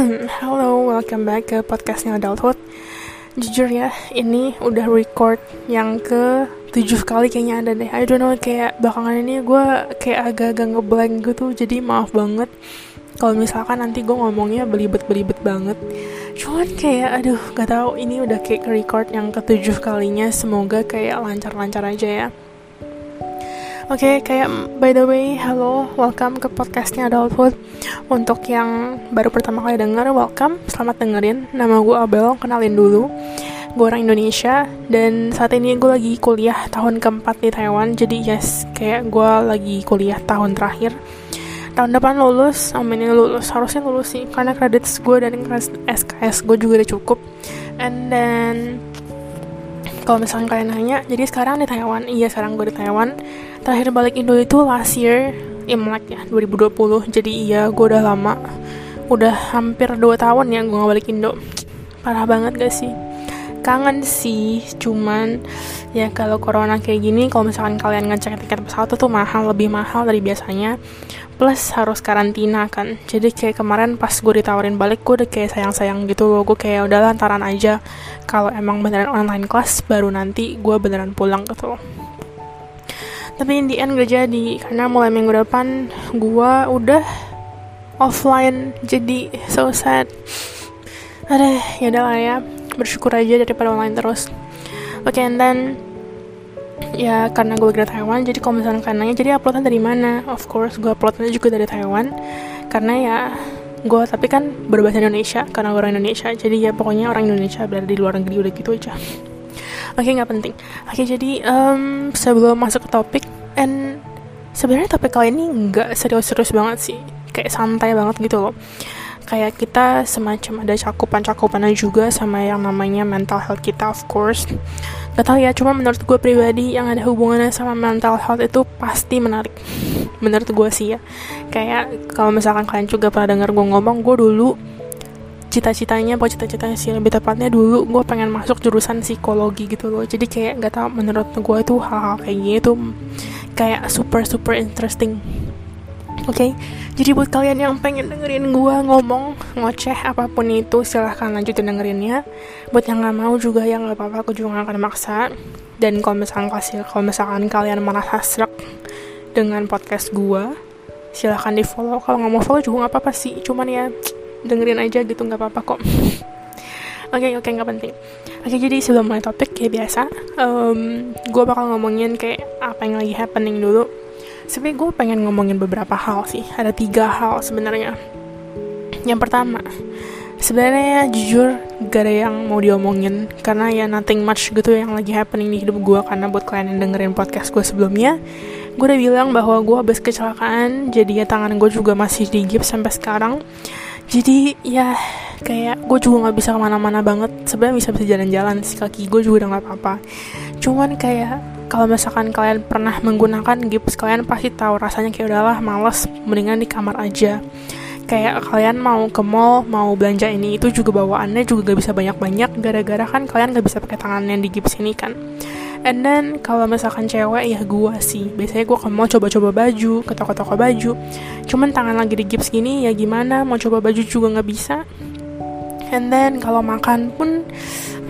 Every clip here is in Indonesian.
Halo, welcome back ke podcastnya Adulthood. Jujur ya, ini udah record yang ke tujuh kali kayaknya ada deh. I don't know, kayak belakangan ini gue kayak agak-agak ngeblank gitu Jadi maaf banget. Kalau misalkan nanti gue ngomongnya belibet-belibet banget. Cuman kayak, aduh gak tahu ini udah kayak record yang ketujuh kalinya. Semoga kayak lancar-lancar aja ya Oke, okay, kayak by the way, halo, welcome ke podcastnya Adulthood. Untuk yang baru pertama kali denger, welcome, selamat dengerin. Nama gue Abel, kenalin dulu. Gue orang Indonesia dan saat ini gue lagi kuliah tahun keempat di Taiwan. Jadi yes, kayak gue lagi kuliah tahun terakhir. Tahun depan lulus, amin lulus. Harusnya lulus sih, karena kredit gue dan SKS gue juga udah cukup. And then kalau misalnya kalian nanya, jadi sekarang di Taiwan, iya sekarang gue di Taiwan terakhir balik Indo itu last year Imlek ya 2020 jadi iya gue udah lama udah hampir 2 tahun ya gue gak balik Indo. Parah banget gak sih? Kangen sih cuman ya kalau corona kayak gini kalau misalkan kalian ngecek tiket pesawat tuh mahal lebih mahal dari biasanya. Plus harus karantina kan. Jadi kayak kemarin pas gue ditawarin balik gue udah kayak sayang-sayang gitu loh. Gue kayak udah lantaran aja. Kalau emang beneran online class baru nanti gue beneran pulang gitu tapi in the end gak jadi karena mulai minggu depan gue udah offline jadi so sad. Ada ya lah ya bersyukur aja daripada online terus. Oke okay, and then ya karena gue dari Taiwan jadi kalau misalnya kalian nanya jadi uploadnya dari mana? Of course gue uploadnya juga dari Taiwan. Karena ya gue tapi kan berbahasa Indonesia karena gue orang Indonesia. Jadi ya pokoknya orang Indonesia berada di luar negeri udah gitu aja oke okay, nggak penting. Oke okay, jadi um, sebelum masuk ke topik and sebenarnya topik kali ini nggak serius-serius banget sih. Kayak santai banget gitu loh. Kayak kita semacam ada cakupan-cakupannya juga sama yang namanya mental health kita of course. Gak tau ya cuma menurut gue pribadi yang ada hubungannya sama mental health itu pasti menarik. Menurut gue sih ya. Kayak kalau misalkan kalian juga pernah denger gue ngomong gue dulu cita-citanya apa cita-citanya sih lebih tepatnya dulu gue pengen masuk jurusan psikologi gitu loh. Jadi kayak nggak tau menurut gue itu hal-hal kayak gitu kayak super super interesting. Oke okay? jadi buat kalian yang pengen dengerin gue ngomong ngoceh apa pun itu silahkan lanjutin dengerinnya. Buat yang nggak mau juga ya nggak apa-apa aku juga gak akan maksa. Dan kalau misalkan kasih kalau misalkan kalian merasa serak dengan podcast gue silahkan di follow kalau nggak mau follow juga nggak apa-apa sih cuman ya dengerin aja gitu nggak apa-apa kok Oke oke okay, nggak penting. Oke okay, jadi sebelum mulai topik kayak biasa, um, gue bakal ngomongin kayak apa yang lagi happening dulu. Sebenernya gue pengen ngomongin beberapa hal sih. Ada tiga hal sebenarnya. Yang pertama, sebenarnya jujur gak ada yang mau diomongin karena ya nothing much gitu yang lagi happening di hidup gue karena buat kalian yang dengerin podcast gue sebelumnya gue udah bilang bahwa gue habis kecelakaan jadi ya tangan gue juga masih di gips sampai sekarang jadi ya kayak gue juga nggak bisa ke mana-mana banget. Sebenarnya bisa bisa jalan-jalan si kaki gue juga udah nggak apa-apa. Cuman kayak kalau misalkan kalian pernah menggunakan gips kalian pasti tahu rasanya kayak udahlah males mendingan di kamar aja. Kayak kalian mau ke mall mau belanja ini itu juga bawaannya juga gak bisa banyak-banyak. Gara-gara kan kalian gak bisa pakai tangan yang di gips ini kan And then kalau misalkan cewek ya gue sih. Biasanya gue kan mau coba-coba baju Ke toko-toko baju. Cuman tangan lagi di gips gini ya gimana? Mau coba baju juga gak bisa. And then kalau makan pun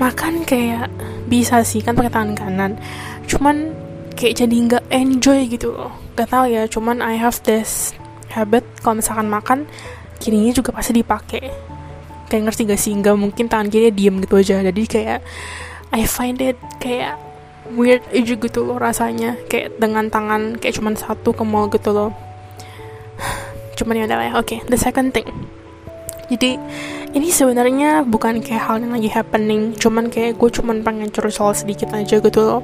Makan kayak bisa sih kan pakai tangan kanan. Cuman kayak jadi gak enjoy gitu loh. Gak tau ya cuman I have this habit Kalau misalkan makan Kirinya juga pasti dipakai. Kayak ngerti gak sih? Gak mungkin tangan kiri diem gitu aja. Jadi kayak I find it kayak weird aja gitu loh rasanya. Kayak dengan tangan kayak cuman satu ke mall gitu loh. Cuman ya adalah ya oke. Okay, the second thing. Jadi ini sebenarnya bukan kayak hal yang lagi happening. Cuman kayak gue cuman pengen curcol sedikit aja gitu loh.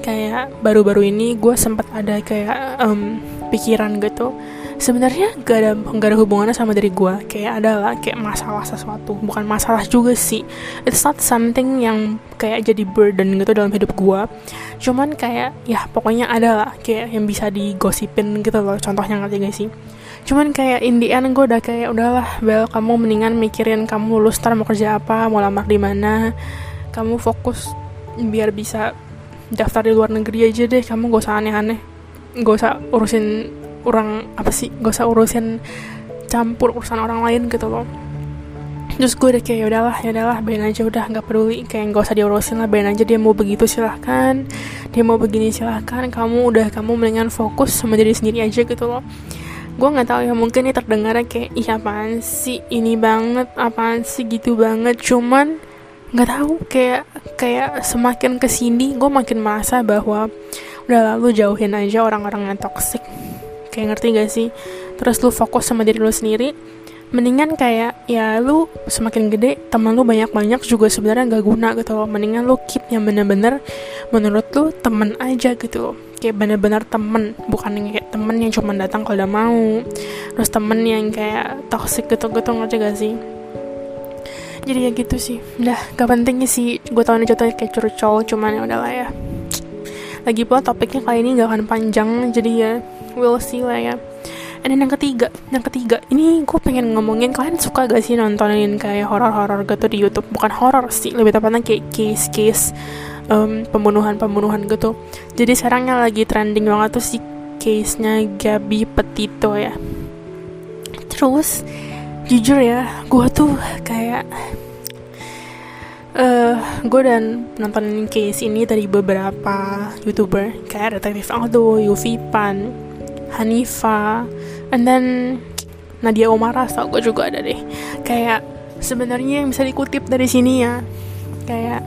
Kayak baru-baru ini gue sempat ada kayak um, pikiran gitu sebenarnya gak ada gak ada hubungannya sama dari gue kayak adalah kayak masalah sesuatu. Bukan masalah juga sih. It's not something yang kayak jadi burden gitu dalam hidup gue cuman kayak ya pokoknya adalah kayak yang bisa digosipin gitu loh contohnya ngerti gak sih? Cuman kayak in the end gue udah kayak udahlah Bel kamu mendingan mikirin kamu lulus ntar mau kerja apa mau lamar di mana. Kamu fokus biar bisa daftar di luar negeri aja deh kamu gak usah aneh-aneh. Gak usah urusin orang apa sih gak usah urusin campur urusan orang lain gitu loh. Terus gue udah kayak ya udahlah ya udahlah bayin aja udah nggak peduli. Kayak nggak usah diurusin lah bayin aja dia mau begitu silahkan. Dia mau begini silahkan. Kamu udah kamu mendingan fokus sama diri sendiri aja gitu loh. Gue nggak tahu ya mungkin ini terdengarnya kayak ih apaan sih ini banget apaan sih gitu banget. Cuman nggak tahu kayak kayak semakin ke sini gue makin merasa bahwa udah lalu jauhin aja orang-orang yang toxic kayak ngerti gak sih? Terus lu fokus sama diri lu sendiri mendingan kayak ya lu semakin gede teman lu banyak-banyak juga sebenarnya gak guna gitu loh. Mendingan lu keep yang bener-bener menurut lu temen aja gitu. Loh kayak bener-bener temen bukan kayak temen yang cuma datang kalau udah mau. Terus temen yang kayak toxic gitu-gitu ngerti gak sih? Jadi ya gitu sih. Udah gak pentingnya sih. Gue tau ini jatuhnya kayak curcol cuman ya udahlah ya. Lagi pula topiknya kali ini gak akan panjang jadi ya we'll see lah ya. Dan yang ketiga yang ketiga ini gue pengen ngomongin kalian suka gak sih nontonin kayak horor-horor gitu di YouTube? Bukan horor sih lebih tepatnya kayak case-case um, pembunuhan-pembunuhan gitu. Jadi sekarang yang lagi trending banget tuh si case-nya Gabi Petito ya. Terus jujur ya gue tuh kayak uh, gue dan nontonin case ini dari beberapa youtuber kayak Detektif Aldo, Yufi Pan, Hanifa, and then Nadia Omara tau gue juga ada deh. Kayak sebenarnya yang bisa dikutip dari sini ya kayak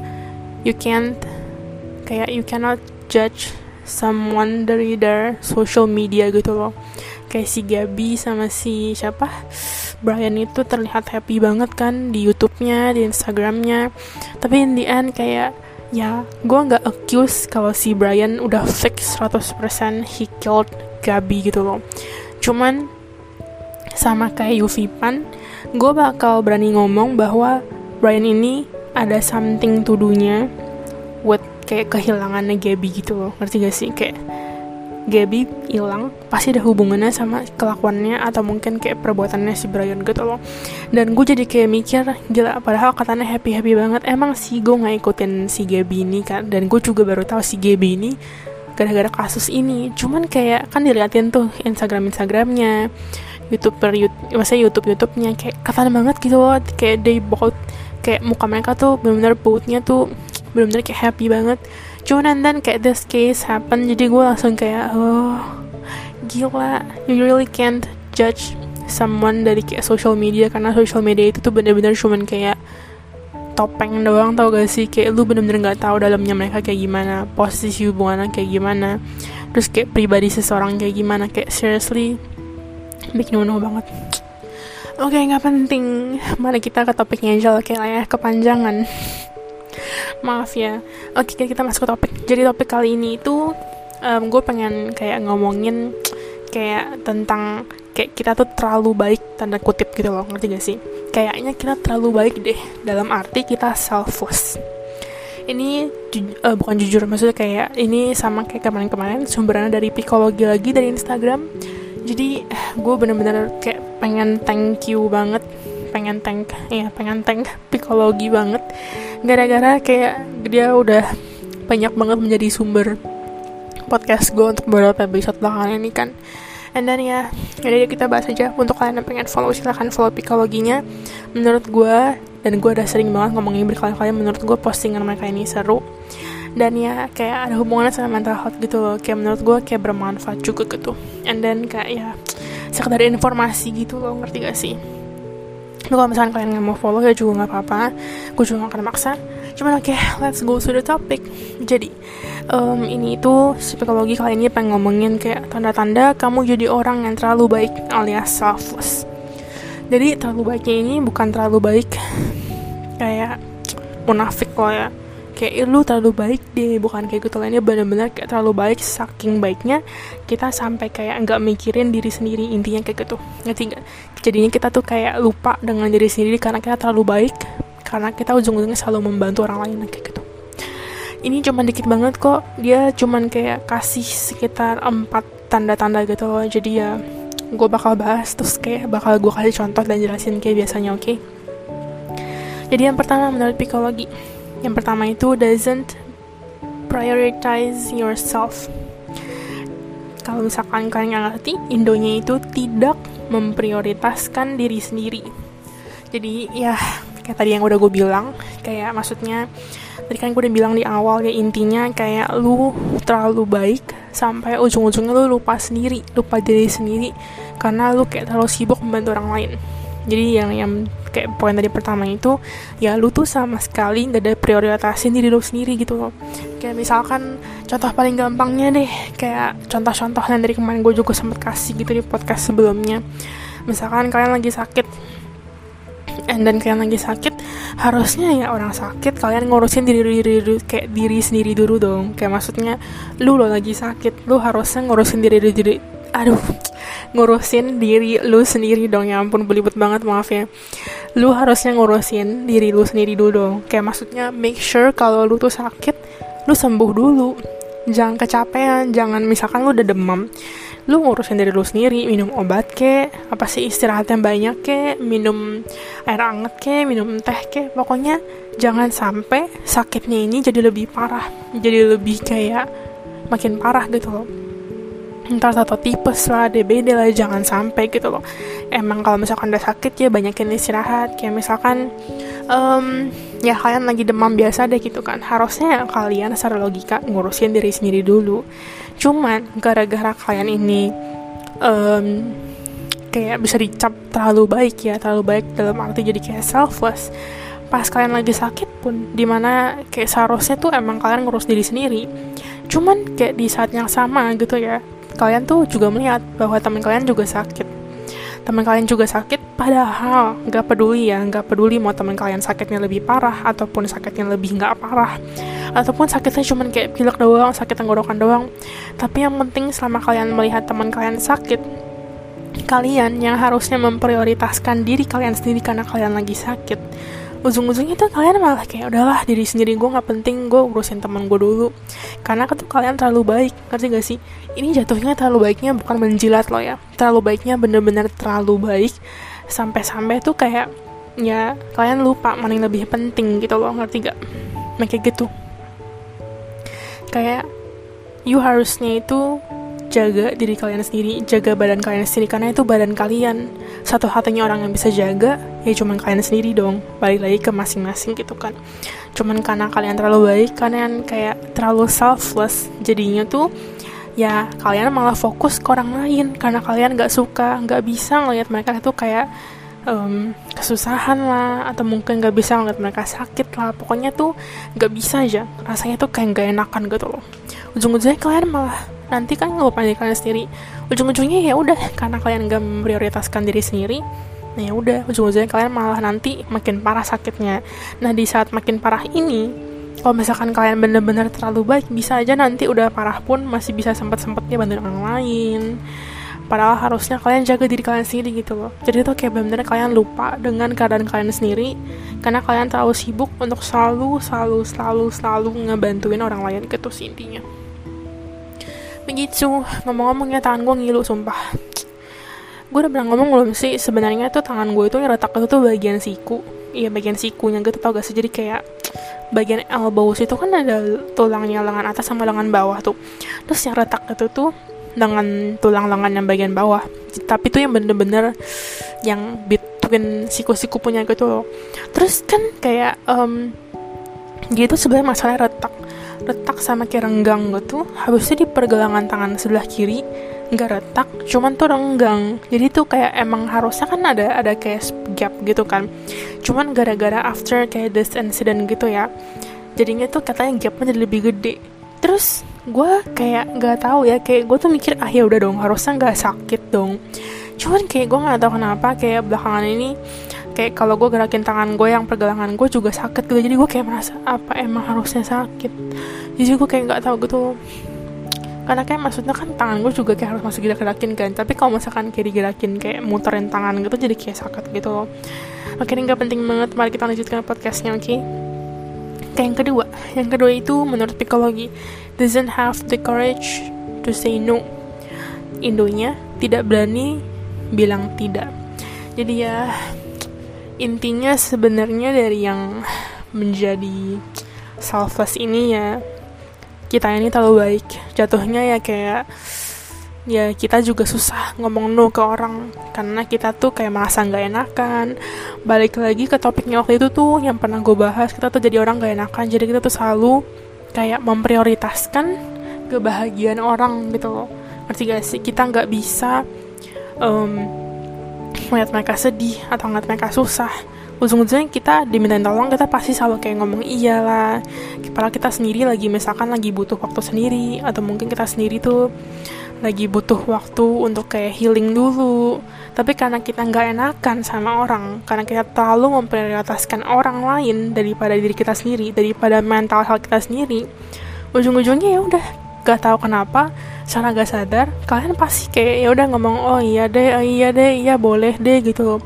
you can't kayak you cannot judge someone dari their social media gitu loh. Kayak si Gabi sama si siapa? Brian itu terlihat happy banget kan di YouTube-nya di Instagram-nya. Tapi in the end kayak ya gue nggak accuse kalau si Brian udah fix 100% he killed Gabi gitu loh. Cuman sama kayak Yuvipan gue bakal berani ngomong bahwa Brian ini ada something to do-nya buat kayak kehilangannya Gaby gitu loh. Ngerti gak sih? Kayak Gaby hilang pasti ada hubungannya sama kelakuannya atau mungkin kayak perbuatannya si Brian gitu loh. Dan gue jadi kayak mikir gila padahal katanya happy happy banget. Emang sih gue nggak ikutin si Gaby ini kan? Dan gue juga baru tahu si Gaby ini gara-gara kasus ini. Cuman kayak kan diliatin tuh Instagram Instagramnya youtuber YouTube maksudnya YouTube YouTube-nya kayak kata banget gitu loh. Kayak they both kayak muka mereka tuh benar-benar bothnya tuh benar-benar kayak happy banget. Cuman dan kayak this case happen jadi gue langsung kayak oh gila. You really can't judge someone dari kayak social media karena social media itu tuh benar-benar cuman kayak topeng doang tau gak sih? Kayak lu bener-bener nggak tahu dalamnya mereka kayak gimana posisi hubungannya kayak gimana terus kayak pribadi seseorang kayak gimana. Kayak seriously bikin unuh banget. Oke okay, nggak penting. Mari kita ke topiknya aja lah kayak ya kepanjangan. Maaf ya. Oke okay, kita masuk ke topik. Jadi topik kali ini itu um, gue pengen kayak ngomongin kayak tentang kayak kita tuh terlalu baik tanda kutip gitu loh ngerti gak sih? Kayaknya kita terlalu baik deh dalam arti kita selfless. Ini ju uh, bukan jujur maksudnya kayak ini sama kayak kemarin-kemarin sumbernya dari psikologi lagi dari Instagram. Jadi gue bener-bener kayak pengen thank you banget pengen thank ya pengen thank psikologi banget. Gara-gara kayak dia udah banyak banget menjadi sumber podcast gue untuk beberapa episode belakangan ini kan And then ya, jadi kita bahas aja untuk kalian yang pengen follow silahkan follow psikologinya. Menurut gue dan gue udah sering banget ngomongin berkali-kali menurut gue postingan mereka ini seru. Dan ya kayak ada hubungannya sama mental health gitu loh. Kayak menurut gue kayak bermanfaat juga gitu. And then kayak ya sekedar informasi gitu loh ngerti gak sih? Tapi kalau misalnya kalian nggak mau follow ya juga nggak apa-apa. Gue juga gak akan maksa. Cuman oke okay, let's go to the topic. Jadi um, ini itu psikologi kali ini pengen ngomongin kayak tanda-tanda kamu jadi orang yang terlalu baik alias selfless. Jadi terlalu baiknya ini bukan terlalu baik kayak munafik loh ya. Kayak lu terlalu baik deh. Bukan kayak gitu lainnya bener-bener kayak terlalu baik saking baiknya kita sampai kayak nggak mikirin diri sendiri intinya kayak gitu. Ngerti nggak? Jadinya kita tuh kayak lupa dengan diri sendiri karena kita terlalu baik karena kita ujung-ujungnya selalu membantu orang lain kayak gitu ini cuma dikit banget kok. Dia cuman kayak kasih sekitar empat tanda-tanda gitu loh. Jadi ya gue bakal bahas terus kayak bakal gue kasih contoh dan jelasin kayak biasanya oke? Okay? jadi yang pertama menurut psikologi yang pertama itu doesn't prioritize yourself. Kalau misalkan kalian nggak ngerti Indonya itu tidak memprioritaskan diri sendiri. Jadi ya kayak tadi yang udah gue bilang kayak maksudnya tadi kan gue udah bilang di awal ya intinya kayak lu terlalu baik sampai ujung-ujungnya lu lupa sendiri lupa diri sendiri karena lu kayak terlalu sibuk membantu orang lain. Jadi yang yang kayak poin tadi pertama itu ya lu tuh sama sekali nggak ada prioritasin diri lu sendiri gitu loh. Kayak misalkan contoh paling gampangnya deh kayak contoh-contoh yang dari kemarin gue juga sempet kasih gitu di podcast sebelumnya. Misalkan kalian lagi sakit dan kalian lagi sakit harusnya ya orang sakit kalian ngurusin diri diri, diri kayak diri sendiri dulu dong. Kayak maksudnya lu lo lagi sakit lu harusnya ngurusin diri diri, diri. Aduh ngurusin diri lu sendiri dong ya ampun belibet banget maaf ya. Lu harusnya ngurusin diri lu sendiri dulu dong. Kayak maksudnya make sure kalau lu tuh sakit lu sembuh dulu. Jangan kecapean jangan misalkan lu udah demam lu ngurusin diri lu sendiri minum obat ke apa sih istirahat yang banyak ke minum air hangat ke minum teh ke pokoknya jangan sampai sakitnya ini jadi lebih parah jadi lebih kayak makin parah gitu loh entar atau tipes lah, DBD lah, jangan sampai gitu loh. Emang kalau misalkan udah sakit ya banyakin istirahat. Kayak misalkan um, ya kalian lagi demam biasa deh gitu kan. Harusnya kalian secara logika ngurusin diri sendiri dulu. Cuman gara-gara kalian ini um, kayak bisa dicap terlalu baik ya, terlalu baik dalam arti jadi kayak selfless. Pas kalian lagi sakit pun di mana kayak seharusnya tuh emang kalian ngurus diri sendiri. Cuman kayak di saat yang sama gitu ya kalian tuh juga melihat bahwa teman kalian juga sakit. Teman kalian juga sakit padahal nggak peduli ya nggak peduli mau teman kalian sakitnya lebih parah ataupun sakitnya lebih nggak parah. Ataupun sakitnya cuma kayak pilek doang sakit tenggorokan doang. Tapi yang penting selama kalian melihat teman kalian sakit kalian yang harusnya memprioritaskan diri kalian sendiri karena kalian lagi sakit. Ujung-ujungnya tuh kalian malah kayak udahlah diri sendiri gue nggak penting gue urusin teman gue dulu. Karena tuh kalian terlalu baik ngerti gak sih? Ini jatuhnya terlalu baiknya bukan menjilat loh ya. Terlalu baiknya bener-bener terlalu baik sampai-sampai tuh kayak ya kalian lupa mana yang lebih penting gitu loh ngerti gak kayak gitu kayak you harusnya itu jaga diri kalian sendiri, jaga badan kalian sendiri karena itu badan kalian. Satu-satunya orang yang bisa jaga ya cuman kalian sendiri dong. Balik lagi ke masing-masing gitu kan. Cuman karena kalian terlalu baik, kalian kayak terlalu selfless, jadinya tuh ya kalian malah fokus ke orang lain karena kalian gak suka, gak bisa ngeliat mereka itu kayak um, kesusahan lah atau mungkin gak bisa ngeliat mereka sakit lah. Pokoknya tuh gak bisa aja. Rasanya tuh kayak gak enakan gitu loh. Ujung-ujungnya kalian malah nanti kan ngelupain diri kalian sendiri. Ujung-ujungnya ya udah karena kalian gak memprioritaskan diri sendiri nah ya udah. Ujung-ujungnya kalian malah nanti makin parah sakitnya. Nah di saat makin parah ini kalau misalkan kalian bener-bener terlalu baik bisa aja nanti udah parah pun masih bisa sempet-sempetnya bantu orang lain. Padahal harusnya kalian jaga diri kalian sendiri gitu loh. Jadi tuh kayak bener-bener kalian lupa dengan keadaan kalian sendiri. Karena kalian terlalu sibuk untuk selalu selalu selalu selalu ngebantuin orang lain gitu sih intinya. Begitu. Ngomong-ngomongnya tangan gue ngilu sumpah gue udah pernah ngomong belum sih sebenarnya tuh tangan gue itu yang retak itu tuh bagian siku. Iya bagian sikunya gitu tau gak sih? Jadi kayak bagian elbow itu kan ada tulangnya lengan atas sama lengan bawah tuh. Terus yang retak itu tuh dengan tulang lengan yang bagian bawah. Tapi tuh yang bener-bener yang between siku-siku punya gitu loh. Terus kan kayak um, gitu sebenarnya masalah retak. Retak sama kayak renggang gitu habisnya di pergelangan tangan sebelah kiri nggak retak cuman tuh renggang. Jadi tuh kayak emang harusnya kan ada ada kayak gap gitu kan. Cuman gara-gara after kayak this incident gitu ya jadinya tuh katanya gapnya jadi lebih gede. Terus gue kayak nggak tahu ya kayak gue tuh mikir ah ya udah dong harusnya nggak sakit dong. Cuman kayak gue nggak tahu kenapa kayak belakangan ini kayak kalau gue gerakin tangan gue yang pergelangan gue juga sakit gitu. Jadi gue kayak merasa apa emang harusnya sakit? Jadi gue kayak nggak tahu gitu karena kayak maksudnya kan tangan gue juga kayak harus masih gerak-gerakin kan. Tapi kalau misalkan kayak digerakin kayak muterin tangan gitu jadi kayak sakit gitu loh. Makanya nggak penting banget. Mari kita lanjutkan podcastnya oke? Okay? kayak yang kedua. Yang kedua itu menurut psikologi doesn't have the courage to say no. Indonya tidak berani bilang tidak. Jadi ya intinya sebenarnya dari yang menjadi selfless ini ya kita ini terlalu baik. Jatuhnya ya kayak ya kita juga susah ngomong no ke orang. Karena kita tuh kayak merasa nggak enakan. Balik lagi ke topiknya waktu itu tuh yang pernah gue bahas kita tuh jadi orang nggak enakan. Jadi kita tuh selalu kayak memprioritaskan kebahagiaan orang gitu loh. Ngerti gak sih? Kita nggak bisa um, melihat mereka sedih atau ngeliat mereka susah ujung-ujungnya kita dimintain tolong kita pasti selalu kayak ngomong iya lah padahal kita sendiri lagi misalkan lagi butuh waktu sendiri atau mungkin kita sendiri tuh lagi butuh waktu untuk kayak healing dulu. Tapi karena kita nggak enakan sama orang karena kita terlalu memprioritaskan orang lain daripada diri kita sendiri daripada mental health kita sendiri ujung-ujungnya ya udah gak tahu kenapa secara gak sadar kalian pasti kayak ya udah ngomong oh iya deh oh iya deh iya boleh deh gitu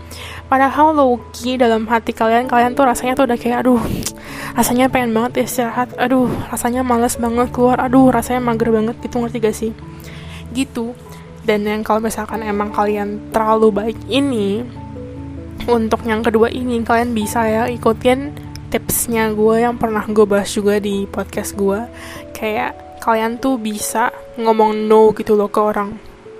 padahal loki dalam hati kalian kalian tuh rasanya tuh udah kayak aduh rasanya pengen banget istirahat aduh rasanya males banget keluar aduh rasanya mager banget gitu ngerti gak sih? Gitu. Dan yang kalau misalkan emang kalian terlalu baik ini untuk yang kedua ini kalian bisa ya ikutin tipsnya gue yang pernah gue bahas juga di podcast gue kayak kalian tuh bisa ngomong no gitu loh ke orang.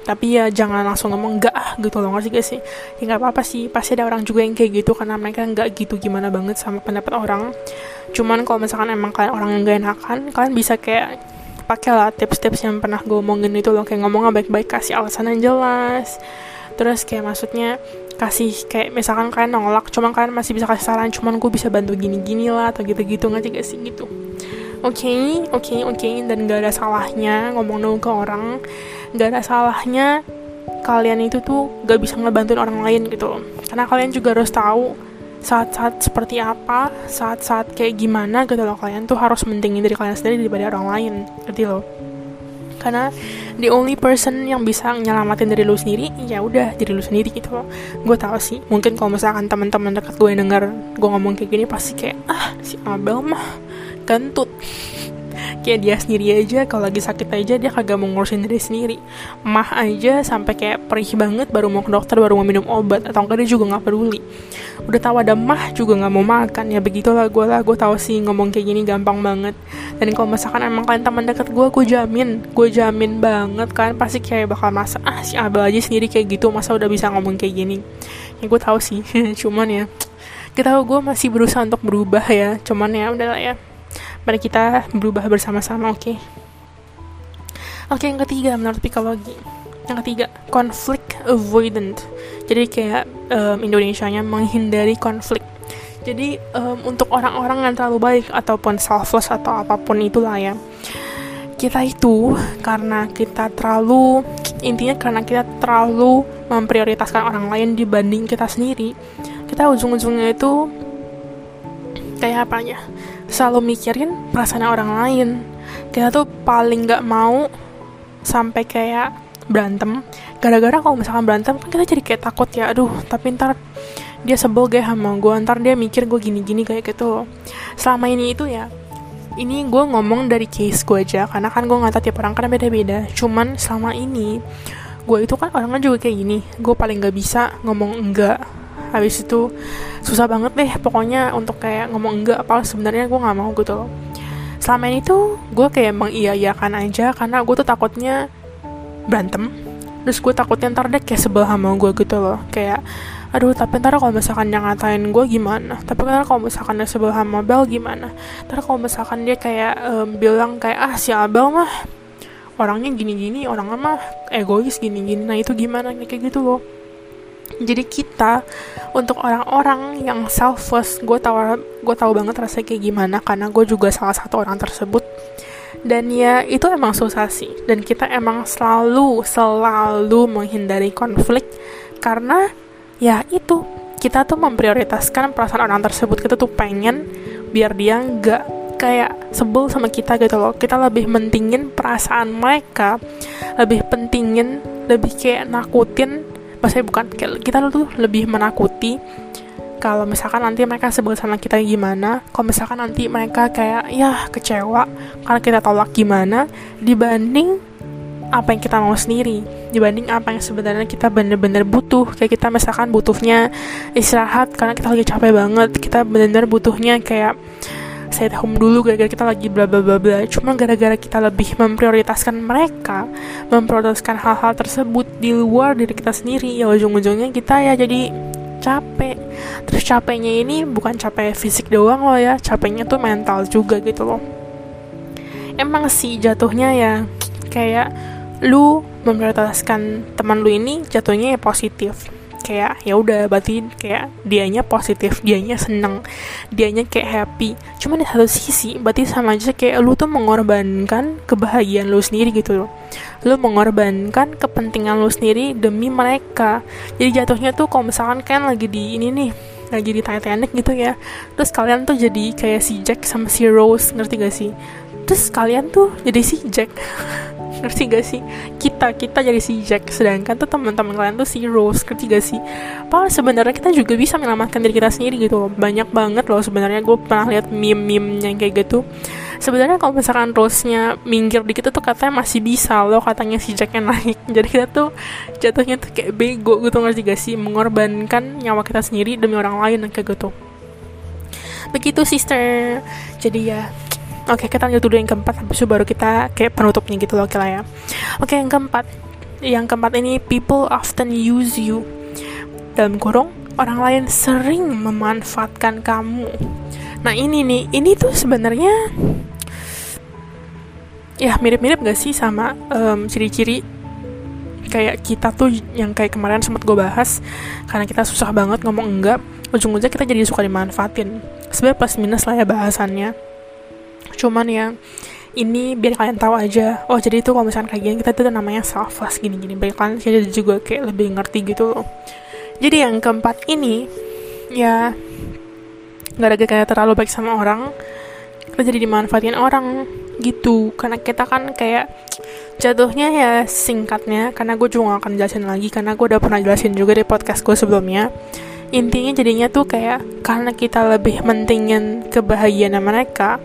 Tapi ya jangan langsung ngomong enggak ah gitu loh ngerti gak sih? Ya nggak apa-apa sih pasti ada orang juga yang kayak gitu karena mereka nggak gitu gimana banget sama pendapat orang. Cuman kalau misalkan emang kalian orang yang gak enakan kalian bisa kayak pakailah tips-tips yang pernah gue omongin itu loh kayak ngomongnya baik-baik kasih alasan yang jelas. Terus kayak maksudnya kasih kayak misalkan kalian nolak cuman kalian masih bisa kasih saran cuman gue bisa bantu gini-gini lah atau gitu-gitu gak sih? Gitu oke okay, oke okay, oke. Okay. dan gak ada salahnya ngomong no ke orang. Gak ada salahnya kalian itu tuh gak bisa ngebantuin orang lain gitu karena kalian juga harus tahu saat-saat seperti apa saat-saat kayak gimana gitu loh. Kalian tuh harus mentingin dari kalian sendiri daripada orang lain. Gitu loh? Karena the only person yang bisa nyelamatin dari lu sendiri ya udah diri lu sendiri gitu loh. Gue tau sih. Mungkin kalau misalkan teman-teman dekat gue denger gue ngomong kayak gini pasti kayak ah si Abel mah kentut. Kayak dia sendiri aja kalau lagi sakit aja dia kagak mau ngurusin diri sendiri. Mah aja sampai kayak perih banget baru mau ke dokter baru mau minum obat atau enggak dia juga nggak peduli. Udah tahu ada mah juga nggak mau makan ya begitulah gue lah gue tahu sih ngomong kayak gini gampang banget. Dan kalau misalkan emang kalian teman deket gue gue jamin gue jamin banget kan pasti kayak bakal masa ah si Abel aja sendiri kayak gitu masa udah bisa ngomong kayak gini? Ya gue tahu sih cuman ya kita gue masih berusaha untuk berubah ya cuman ya udahlah ya Mari kita berubah bersama-sama, oke? Okay? Oke, okay, yang ketiga menurut psikologi. Yang ketiga, conflict avoidant. Jadi kayak um, Indonesia-nya menghindari konflik. Jadi um, untuk orang-orang yang terlalu baik ataupun selfless atau apa pun itulah ya. Kita itu karena kita terlalu intinya karena kita terlalu memprioritaskan orang lain dibanding kita sendiri. Kita ujung-ujungnya itu kayak apa ya? Selalu mikirin perasaan orang lain. Kita tuh paling nggak mau sampai kayak berantem. Gara-gara kalau misalkan berantem kan kita jadi kayak takut ya aduh tapi ntar dia sebel gak sama gue ntar dia mikir gue gini-gini kayak gitu. Selama ini itu ya ini gue ngomong dari case gue aja karena kan gue nggak tiap orang kan beda-beda. Cuman selama ini gue itu kan orangnya juga kayak gini gue paling nggak bisa ngomong enggak habis itu susah banget deh pokoknya untuk kayak ngomong enggak apa sebenarnya gue nggak mau gitu loh. Selama ini tuh gue kayak mengiyakan aja karena gue tuh takutnya berantem. Terus gue takutnya ntar deh kayak sebel sama gue gitu loh. Kayak aduh tapi ntar kalau misalkan yang ngatain gue gimana? Tapi ntar kalau misalkan dia sebel sama Bel gimana? Ntar kalau misalkan dia kayak um, bilang kayak ah si Abel mah orangnya gini-gini orangnya mah egois gini-gini. Nah itu gimana? Kayak gitu loh jadi kita untuk orang-orang yang selfless gue tahu gue tahu banget rasanya kayak gimana karena gue juga salah satu orang tersebut. Dan ya itu emang susah sih. Dan kita emang selalu selalu menghindari konflik karena ya itu kita tuh memprioritaskan perasaan orang tersebut. Kita tuh pengen biar dia nggak kayak sebel sama kita gitu loh. Kita lebih mentingin perasaan mereka lebih pentingin lebih kayak nakutin maksudnya bukan kita tuh lebih menakuti kalau misalkan nanti mereka sebut sama kita gimana. Kalau misalkan nanti mereka kayak ya kecewa karena kita tolak gimana dibanding apa yang kita mau sendiri. Dibanding apa yang sebenarnya kita bener-bener butuh. Kayak kita misalkan butuhnya istirahat karena kita lagi capek banget. Kita bener-bener butuhnya kayak stay at home dulu gara-gara kita lagi bla bla bla bla. Cuma gara-gara kita lebih memprioritaskan mereka memprioritaskan hal-hal tersebut di luar diri kita sendiri. Ya ujung-ujungnya kita ya jadi capek. Terus capeknya ini bukan capek fisik doang loh ya capeknya tuh mental juga gitu loh. Emang sih jatuhnya ya kayak lu memprioritaskan teman lu ini jatuhnya ya positif kayak ya udah berarti kayak dianya positif dianya seneng dianya kayak happy. Cuman di satu sisi berarti sama aja kayak lu tuh mengorbankan kebahagiaan lu sendiri gitu loh. Lu mengorbankan kepentingan lu sendiri demi mereka. Jadi jatuhnya tuh kalau misalkan kan lagi di ini nih lagi di Titanic gitu ya terus kalian tuh jadi kayak si Jack sama si Rose ngerti gak sih terus kalian tuh jadi si Jack. Ngerti gak sih? Kita kita jadi si Jack sedangkan tuh teman-teman kalian tuh si Rose. Ngerti gak sih? Padahal sebenarnya kita juga bisa menyelamatkan diri kita sendiri gitu loh. Banyak banget loh sebenarnya. Gue pernah lihat meme-meme yang kayak gitu. Sebenarnya kalau misalkan Rose-nya minggir dikit tuh katanya masih bisa loh katanya si Jack yang naik. Jadi kita tuh jatuhnya tuh kayak bego gitu ngerti gak sih? Mengorbankan nyawa kita sendiri demi orang lain kayak gitu. Begitu sister. Jadi ya Oke, kita lanjut dulu yang keempat, habis itu baru kita kayak penutupnya gitu loh, lah ya. Oke, yang keempat. Yang keempat ini, people often use you. Dalam kurung, orang lain sering memanfaatkan kamu. Nah, ini nih, ini tuh sebenarnya ya mirip-mirip gak sih sama um, ciri-ciri kayak kita tuh yang kayak kemarin sempat gue bahas karena kita susah banget ngomong enggak ujung-ujungnya kita jadi suka dimanfaatin sebenarnya plus minus lah ya bahasannya cuman ya ini biar kalian tahu aja. Oh jadi itu kalau misalnya kayak gini kita tuh namanya selfless gini-gini. Biar kalian jadi juga kayak lebih ngerti gitu loh. Jadi yang keempat ini ya nggak ada kayak terlalu baik sama orang. Kita jadi dimanfaatin orang gitu. Karena kita kan kayak jatuhnya ya singkatnya karena gue juga gak akan jelasin lagi karena gue udah pernah jelasin juga di podcast gue sebelumnya. Intinya jadinya tuh kayak karena kita lebih mentingin kebahagiaan mereka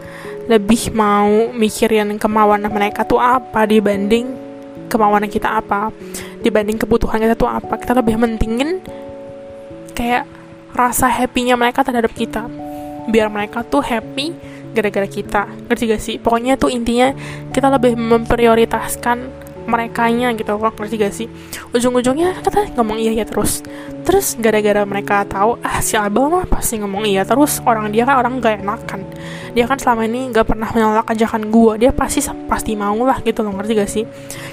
lebih mau mikirin kemauan mereka tuh apa dibanding kemauan kita apa dibanding kebutuhan kita tuh apa. Kita lebih mentingin kayak rasa happynya mereka terhadap kita. Biar mereka tuh happy gara-gara kita. Ngerti gak sih? Pokoknya tuh intinya kita lebih memprioritaskan mereka nya gitu. Loh ngerti gak sih? Ujung-ujungnya kita ngomong iya ya terus. Terus gara-gara mereka tahu ah si Abel mah pasti ngomong iya terus. Orang dia kan orang gak enakan dia kan selama ini gak pernah menolak ajakan gue dia pasti pasti mau lah gitu loh ngerti gak sih?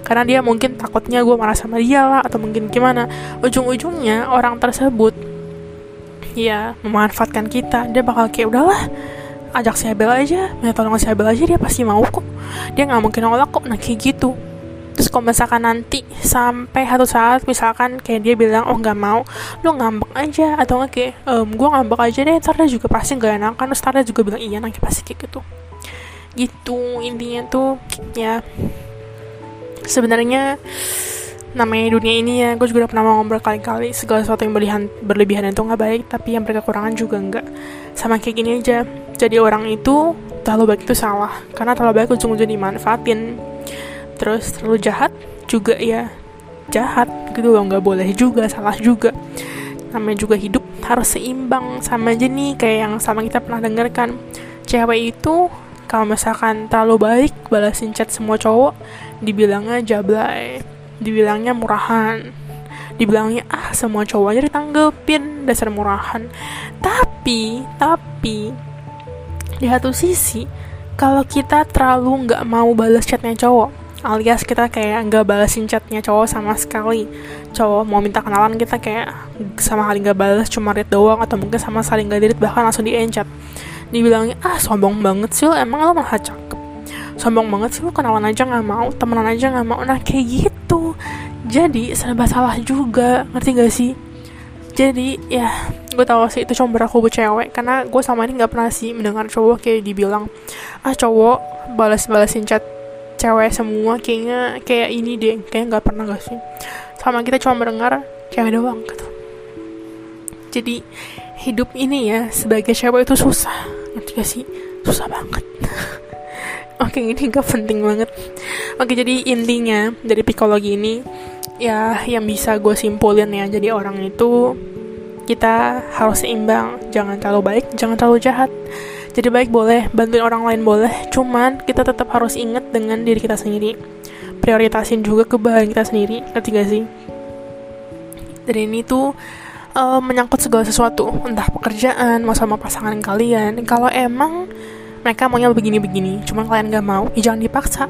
Karena dia mungkin takutnya gue marah sama dia lah atau mungkin gimana. Ujung-ujungnya orang tersebut ya memanfaatkan kita. Dia bakal kayak udahlah ajak si Abel aja. Minta tolong si Abel aja dia pasti mau kok. Dia nggak mungkin nolak kok. Nah kayak gitu terus kalau misalkan nanti sampai satu saat misalkan kayak dia bilang oh nggak mau lu ngambek aja atau nggak kayak ehm, gue ngambek aja deh ntar juga pasti nggak enak kan terus juga bilang iya nanti pasti kayak gitu. Gitu intinya tuh ya. Sebenarnya namanya dunia ini ya gue juga udah pernah ngobrol kali-kali segala sesuatu yang berlebihan berlebihan itu nggak baik tapi yang berkekurangan juga nggak. Sama kayak gini aja jadi orang itu terlalu baik itu salah karena terlalu baik ujung-ujung dimanfaatin terus terlalu jahat juga ya. Jahat gitu loh nggak boleh juga salah juga. Namanya juga hidup harus seimbang sama aja nih kayak yang sama kita pernah dengarkan. Cewek itu kalau misalkan terlalu baik balasin chat semua cowok dibilangnya jablay dibilangnya murahan dibilangnya ah semua cowok aja ditanggepin dasar murahan. Tapi tapi di satu sisi kalau kita terlalu nggak mau balas chatnya cowok alias kita kayak nggak balasin chatnya cowok sama sekali. Cowok mau minta kenalan kita kayak sama kali nggak balas cuma read doang atau mungkin sama sekali nggak dirit bahkan langsung di enchat dibilangnya ah sombong banget sih lo emang lo malah cakep. Sombong banget sih lo kenalan aja nggak mau temenan aja nggak mau. Nah kayak gitu. Jadi serba salah juga ngerti gak sih? Jadi ya gue tau sih itu cuma berlaku buat cewek karena gue sama ini nggak pernah sih mendengar cowok kayak dibilang ah cowok balas balasin chat cewek semua kayaknya kayak ini deh kayak nggak pernah gak sih. Sama kita cuma mendengar cewek doang gitu. Jadi hidup ini ya sebagai cewek itu susah. Ngerti gak sih? Susah banget. Oke ini gak penting banget. Oke jadi intinya dari psikologi ini ya yang bisa gue simpulin ya jadi orang itu kita harus seimbang. Jangan terlalu baik jangan terlalu jahat jadi baik boleh bantuin orang lain boleh. Cuman kita tetap harus ingat dengan diri kita sendiri. Prioritasin juga kebahagiaan kita sendiri ngerti gak sih? Dan ini tuh uh, menyangkut segala sesuatu. Entah pekerjaan mau sama pasangan kalian. Kalau emang mereka maunya begini-begini cuman kalian gak mau ya jangan dipaksa.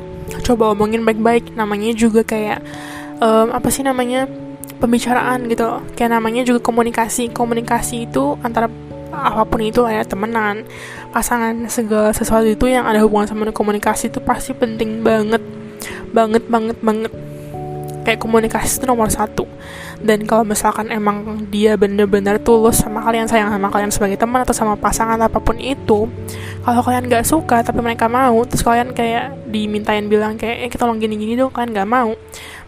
Coba omongin baik-baik. Namanya juga kayak um, apa sih namanya? Pembicaraan gitu kayak namanya juga komunikasi. Komunikasi itu antara apa pun itu ya temenan pasangan segala sesuatu itu yang ada hubungan sama komunikasi itu pasti penting banget banget banget banget. Kayak komunikasi itu nomor satu. Dan kalau misalkan emang dia bener-bener tulus sama kalian sayang sama kalian sebagai teman atau sama pasangan apa pun itu kalau kalian gak suka tapi mereka mau terus kalian kayak dimintain bilang kayak eh kita tolong gini-gini dong kalian gak mau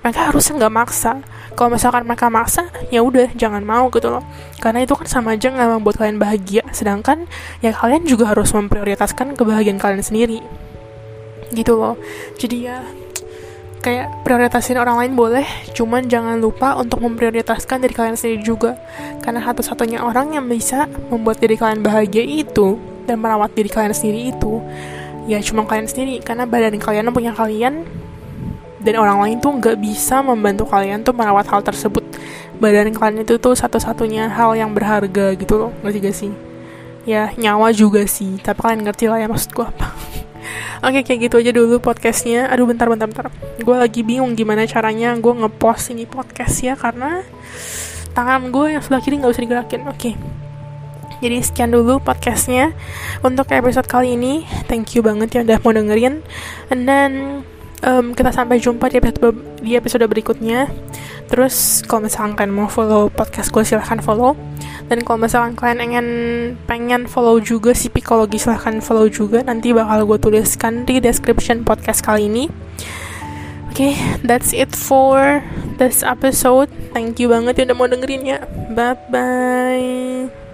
mereka harusnya nggak maksa kalau misalkan mereka maksa ya udah jangan mau gitu loh. Karena itu kan sama aja nggak membuat kalian bahagia. Sedangkan ya kalian juga harus memprioritaskan kebahagiaan kalian sendiri. Gitu loh. Jadi ya kayak prioritasin orang lain boleh cuman jangan lupa untuk memprioritaskan diri kalian sendiri juga. Karena satu-satunya orang yang bisa membuat diri kalian bahagia itu dan merawat diri kalian sendiri itu ya cuma kalian sendiri. Karena badan kalian punya kalian dan orang lain tuh nggak bisa membantu kalian tuh merawat hal tersebut. Badan kalian itu tuh satu-satunya hal yang berharga gitu loh. Ngerti gak sih? Ya nyawa juga sih. Tapi kalian ngerti lah ya maksud gue apa. Oke kayak gitu aja dulu podcastnya. Aduh bentar bentar bentar. Gue lagi bingung gimana caranya gue ngepost ini podcast ya Karena tangan gue yang sebelah kiri gak bisa digerakin. Oke. Jadi sekian dulu podcastnya untuk episode kali ini. Thank you banget ya udah mau dengerin. And then um, kita sampai jumpa di episode di episode berikutnya. Terus kalau misalkan kalian mau follow podcast gue silahkan follow. Dan kalau misalkan kalian ingin pengen follow juga si psikologi silahkan follow juga. Nanti bakal gue tuliskan di description podcast kali ini. Oke okay, that's it for this episode. Thank you banget ya udah mau dengerin ya. Bye bye